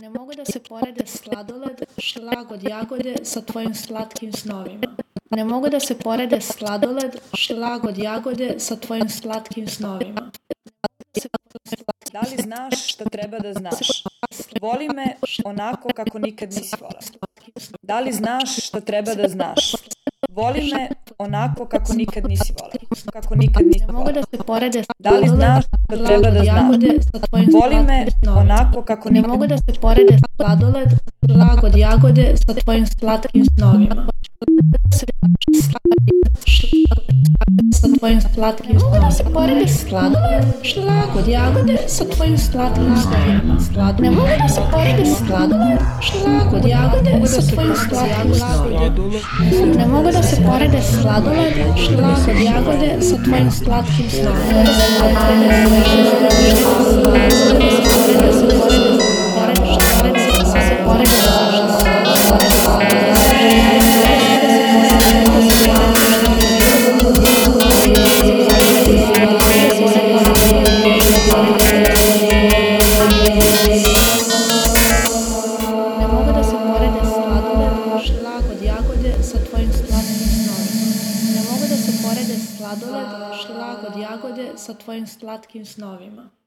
Ne mogu da se porede sladoled, šlag od jagode sa tvojim slatkim snovima. Ne mogu da se porede sladoled, šlag od jagode sa tvojim slatkim snovima li znaš šta treba da znaš? Voli me onako kako nikad nisi volao. Da li znaš šta treba da znaš? Voli me onako kako nikad nisi volao. Kako nikad nisi volao. Ne mogu da se porede sa Da li znaš šta treba da znaš? Voli me onako kako nikad... Ne mogu da se porede sladoled, sladoled, jagode sa tvojim slatkim snovima. tvojim slatkim sladom. Pored sladom, šlag od jagode sa tvojim slatkim sladom. Ne mogu da se pored sladom, šlag od jagode sa tvojim slatkim sladom. Ne mogu da se pored sladom, šlag od jagode sa tvojim slatkim sladom. Thank you. sa tvojim slatkim snovima. Ne mogu da se porede sladoled, šlag od jagode sa tvojim slatkim snovima.